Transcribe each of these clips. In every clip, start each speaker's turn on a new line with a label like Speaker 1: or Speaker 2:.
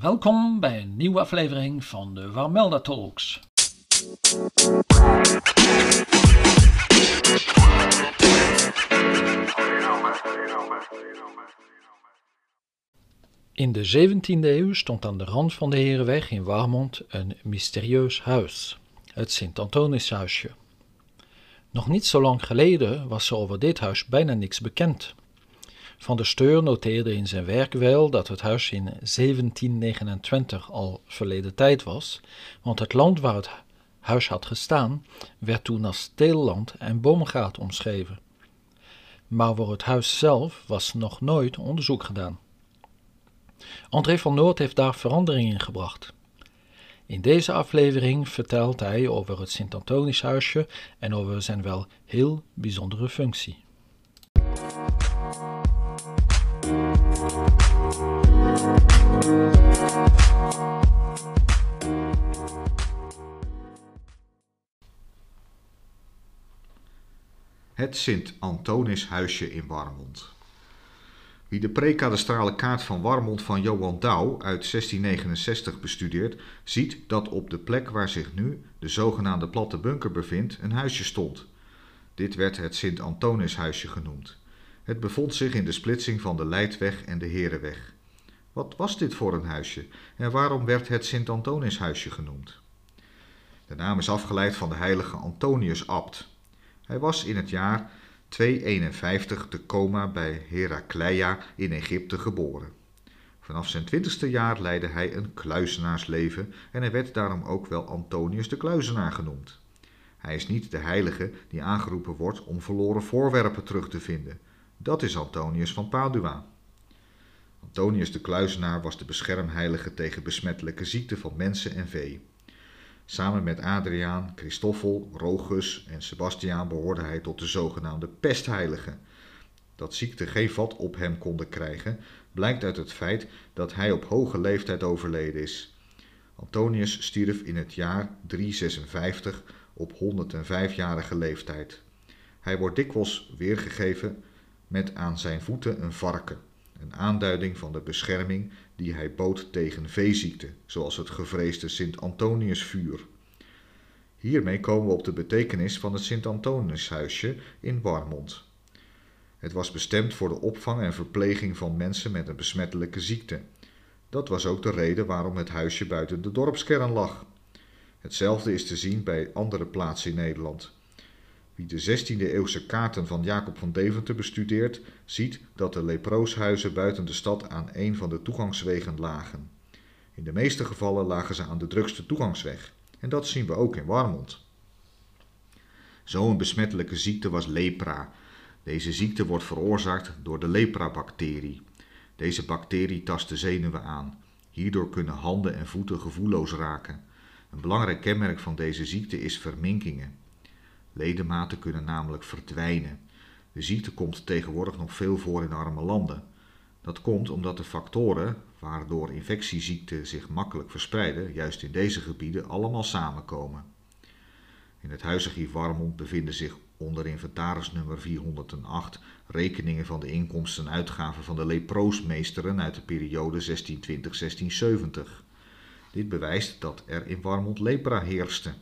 Speaker 1: Welkom bij een nieuwe aflevering van de Warmelda Talks. In de 17e eeuw stond aan de rand van de Herenweg in Warmond een mysterieus huis, het Sint-Antonishuisje. Nog niet zo lang geleden was er over dit huis bijna niks bekend. Van der Steur noteerde in zijn werk wel dat het huis in 1729 al verleden tijd was, want het land waar het huis had gestaan werd toen als teelland en boomgaat omschreven. Maar voor het huis zelf was nog nooit onderzoek gedaan. André van Noord heeft daar verandering in gebracht. In deze aflevering vertelt hij over het Sint-Antonishuisje en over zijn wel heel bijzondere functie.
Speaker 2: Het Sint-Antonishuisje in Warmond. Wie de prekadastrale kaart van Warmond van Johan Douw uit 1669 bestudeert, ziet dat op de plek waar zich nu de zogenaamde platte bunker bevindt een huisje stond. Dit werd het Sint-Antonishuisje genoemd. Het bevond zich in de splitsing van de Leidweg en de Herenweg. Wat was dit voor een huisje en waarom werd het Sint-Antonishuisje genoemd? De naam is afgeleid van de heilige Antonius Abt. Hij was in het jaar 251 te Coma bij Herakleia in Egypte geboren. Vanaf zijn twintigste jaar leidde hij een kluizenaarsleven en hij werd daarom ook wel Antonius de Kluizenaar genoemd. Hij is niet de heilige die aangeroepen wordt om verloren voorwerpen terug te vinden. Dat is Antonius van Padua. Antonius de Kluizenaar was de beschermheilige tegen besmettelijke ziekten van mensen en vee. Samen met Adriaan, Christoffel, Rogus en Sebastiaan behoorde hij tot de zogenaamde pestheiligen. Dat ziekten geen vat op hem konden krijgen, blijkt uit het feit dat hij op hoge leeftijd overleden is. Antonius stierf in het jaar 356 op 105-jarige leeftijd. Hij wordt dikwijls weergegeven met aan zijn voeten een varken, een aanduiding van de bescherming die hij bood tegen veeziekte, zoals het gevreesde Sint-Antoniusvuur. Hiermee komen we op de betekenis van het Sint-Antoniushuisje in Warmond. Het was bestemd voor de opvang en verpleging van mensen met een besmettelijke ziekte. Dat was ook de reden waarom het huisje buiten de dorpskern lag. Hetzelfde is te zien bij andere plaatsen in Nederland. Wie de 16e eeuwse kaarten van Jacob van Deventer bestudeert, ziet dat de leprooshuizen buiten de stad aan een van de toegangswegen lagen. In de meeste gevallen lagen ze aan de drukste toegangsweg. En dat zien we ook in Warmond. Zo'n besmettelijke ziekte was lepra. Deze ziekte wordt veroorzaakt door de lepra-bacterie. Deze bacterie tast de zenuwen aan. Hierdoor kunnen handen en voeten gevoelloos raken. Een belangrijk kenmerk van deze ziekte is verminkingen. Ledematen kunnen namelijk verdwijnen. De ziekte komt tegenwoordig nog veel voor in arme landen. Dat komt omdat de factoren waardoor infectieziekten zich makkelijk verspreiden, juist in deze gebieden allemaal samenkomen. In het huisarchief Warmond bevinden zich onder inventarisnummer 408 rekeningen van de inkomsten en uitgaven van de leproosmeesteren uit de periode 1620-1670. Dit bewijst dat er in Warmond lepra heerste.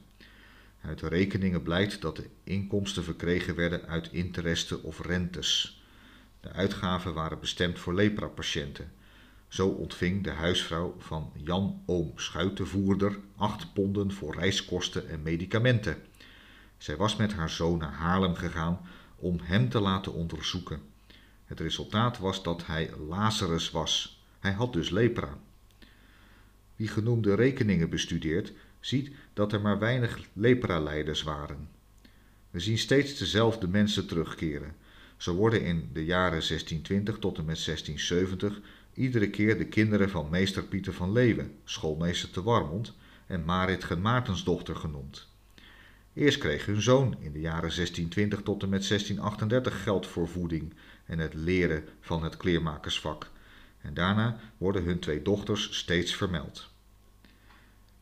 Speaker 2: Uit de rekeningen blijkt dat de inkomsten verkregen werden uit interesse of rentes. De uitgaven waren bestemd voor lepra-patiënten. Zo ontving de huisvrouw van Jan Oom Schuitenvoerder acht ponden voor reiskosten en medicamenten. Zij was met haar zoon naar Haarlem gegaan om hem te laten onderzoeken. Het resultaat was dat hij Lazarus was. Hij had dus lepra. Wie genoemde rekeningen bestudeert, ziet dat er maar weinig lepra-leiders waren. We zien steeds dezelfde mensen terugkeren. Zo worden in de jaren 1620 tot en met 1670 iedere keer de kinderen van meester Pieter van Leeuwen, schoolmeester te Warmond, en Marit Maartensdochter genoemd. Eerst kreeg hun zoon in de jaren 1620 tot en met 1638 geld voor voeding en het leren van het kleermakersvak, en daarna worden hun twee dochters steeds vermeld.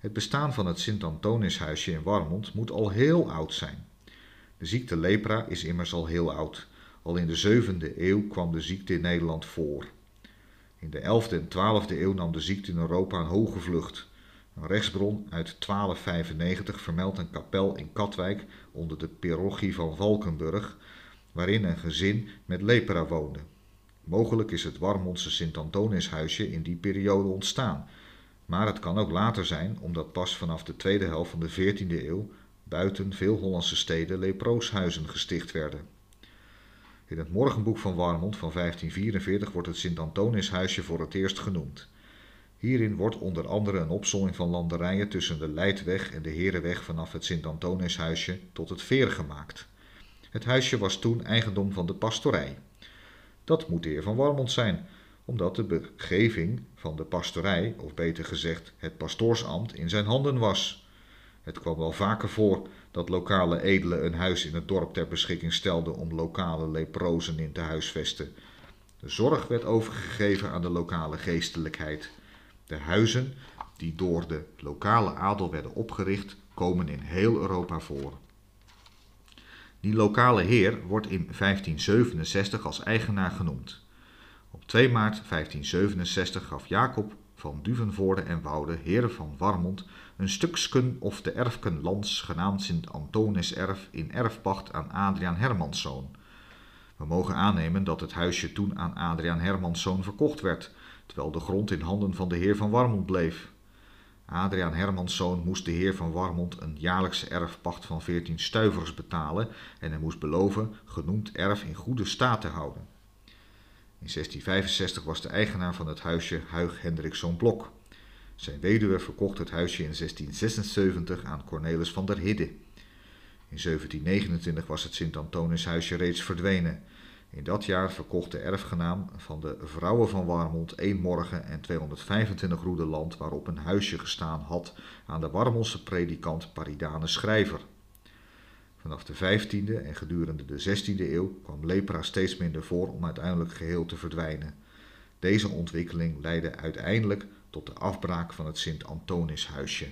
Speaker 2: Het bestaan van het Sint-Antonishuisje in Warmond moet al heel oud zijn. De ziekte lepra is immers al heel oud. Al in de 7e eeuw kwam de ziekte in Nederland voor. In de 11e en 12e eeuw nam de ziekte in Europa een hoge vlucht. Een rechtsbron uit 1295 vermeldt een kapel in Katwijk onder de parochie van Valkenburg, waarin een gezin met lepra woonde. Mogelijk is het Warmondse Sint-Antonishuisje in die periode ontstaan, maar het kan ook later zijn omdat pas vanaf de tweede helft van de 14e eeuw buiten veel Hollandse steden leprooshuizen gesticht werden. In het morgenboek van Warmond van 1544 wordt het Sint-Antonishuisje voor het eerst genoemd. Hierin wordt onder andere een opzomming van landerijen tussen de Leidweg en de Herenweg vanaf het Sint-Antonishuisje tot het Veer gemaakt. Het huisje was toen eigendom van de pastorij. Dat moet de heer van Warmond zijn, omdat de begeving van de pastorij, of beter gezegd het pastoorsambt, in zijn handen was. Het kwam wel vaker voor dat lokale edelen een huis in het dorp ter beschikking stelden om lokale leprozen in te huisvesten. De zorg werd overgegeven aan de lokale geestelijkheid. De huizen die door de lokale adel werden opgericht, komen in heel Europa voor. Die lokale heer wordt in 1567 als eigenaar genoemd. Op 2 maart 1567 gaf Jacob van Duvenvoorde en Woude, heer van Warmond, een stuksken of de erfken lands genaamd Sint Antonis erf in erfpacht aan Adriaan Hermanszoon. We mogen aannemen dat het huisje toen aan Adriaan Hermanszoon verkocht werd, terwijl de grond in handen van de heer van Warmond bleef. Adriaan Hermanszoon moest de heer van Warmond een jaarlijkse erfpacht van 14 stuivers betalen en hij moest beloven genoemd erf in goede staat te houden. In 1665 was de eigenaar van het huisje Huig Hendrikszoon Blok. Zijn weduwe verkocht het huisje in 1676 aan Cornelis van der Hidde. In 1729 was het Sint-Antonishuisje reeds verdwenen. In dat jaar verkocht de erfgenaam van de vrouwen van Warmond één morgen en 225 roeden land waarop een huisje gestaan had aan de Warmondse predikant Paridane Schrijver. Vanaf de 15e en gedurende de 16e eeuw kwam lepra steeds minder voor om uiteindelijk geheel te verdwijnen. Deze ontwikkeling leidde uiteindelijk tot de afbraak van het Sint-Antonishuisje.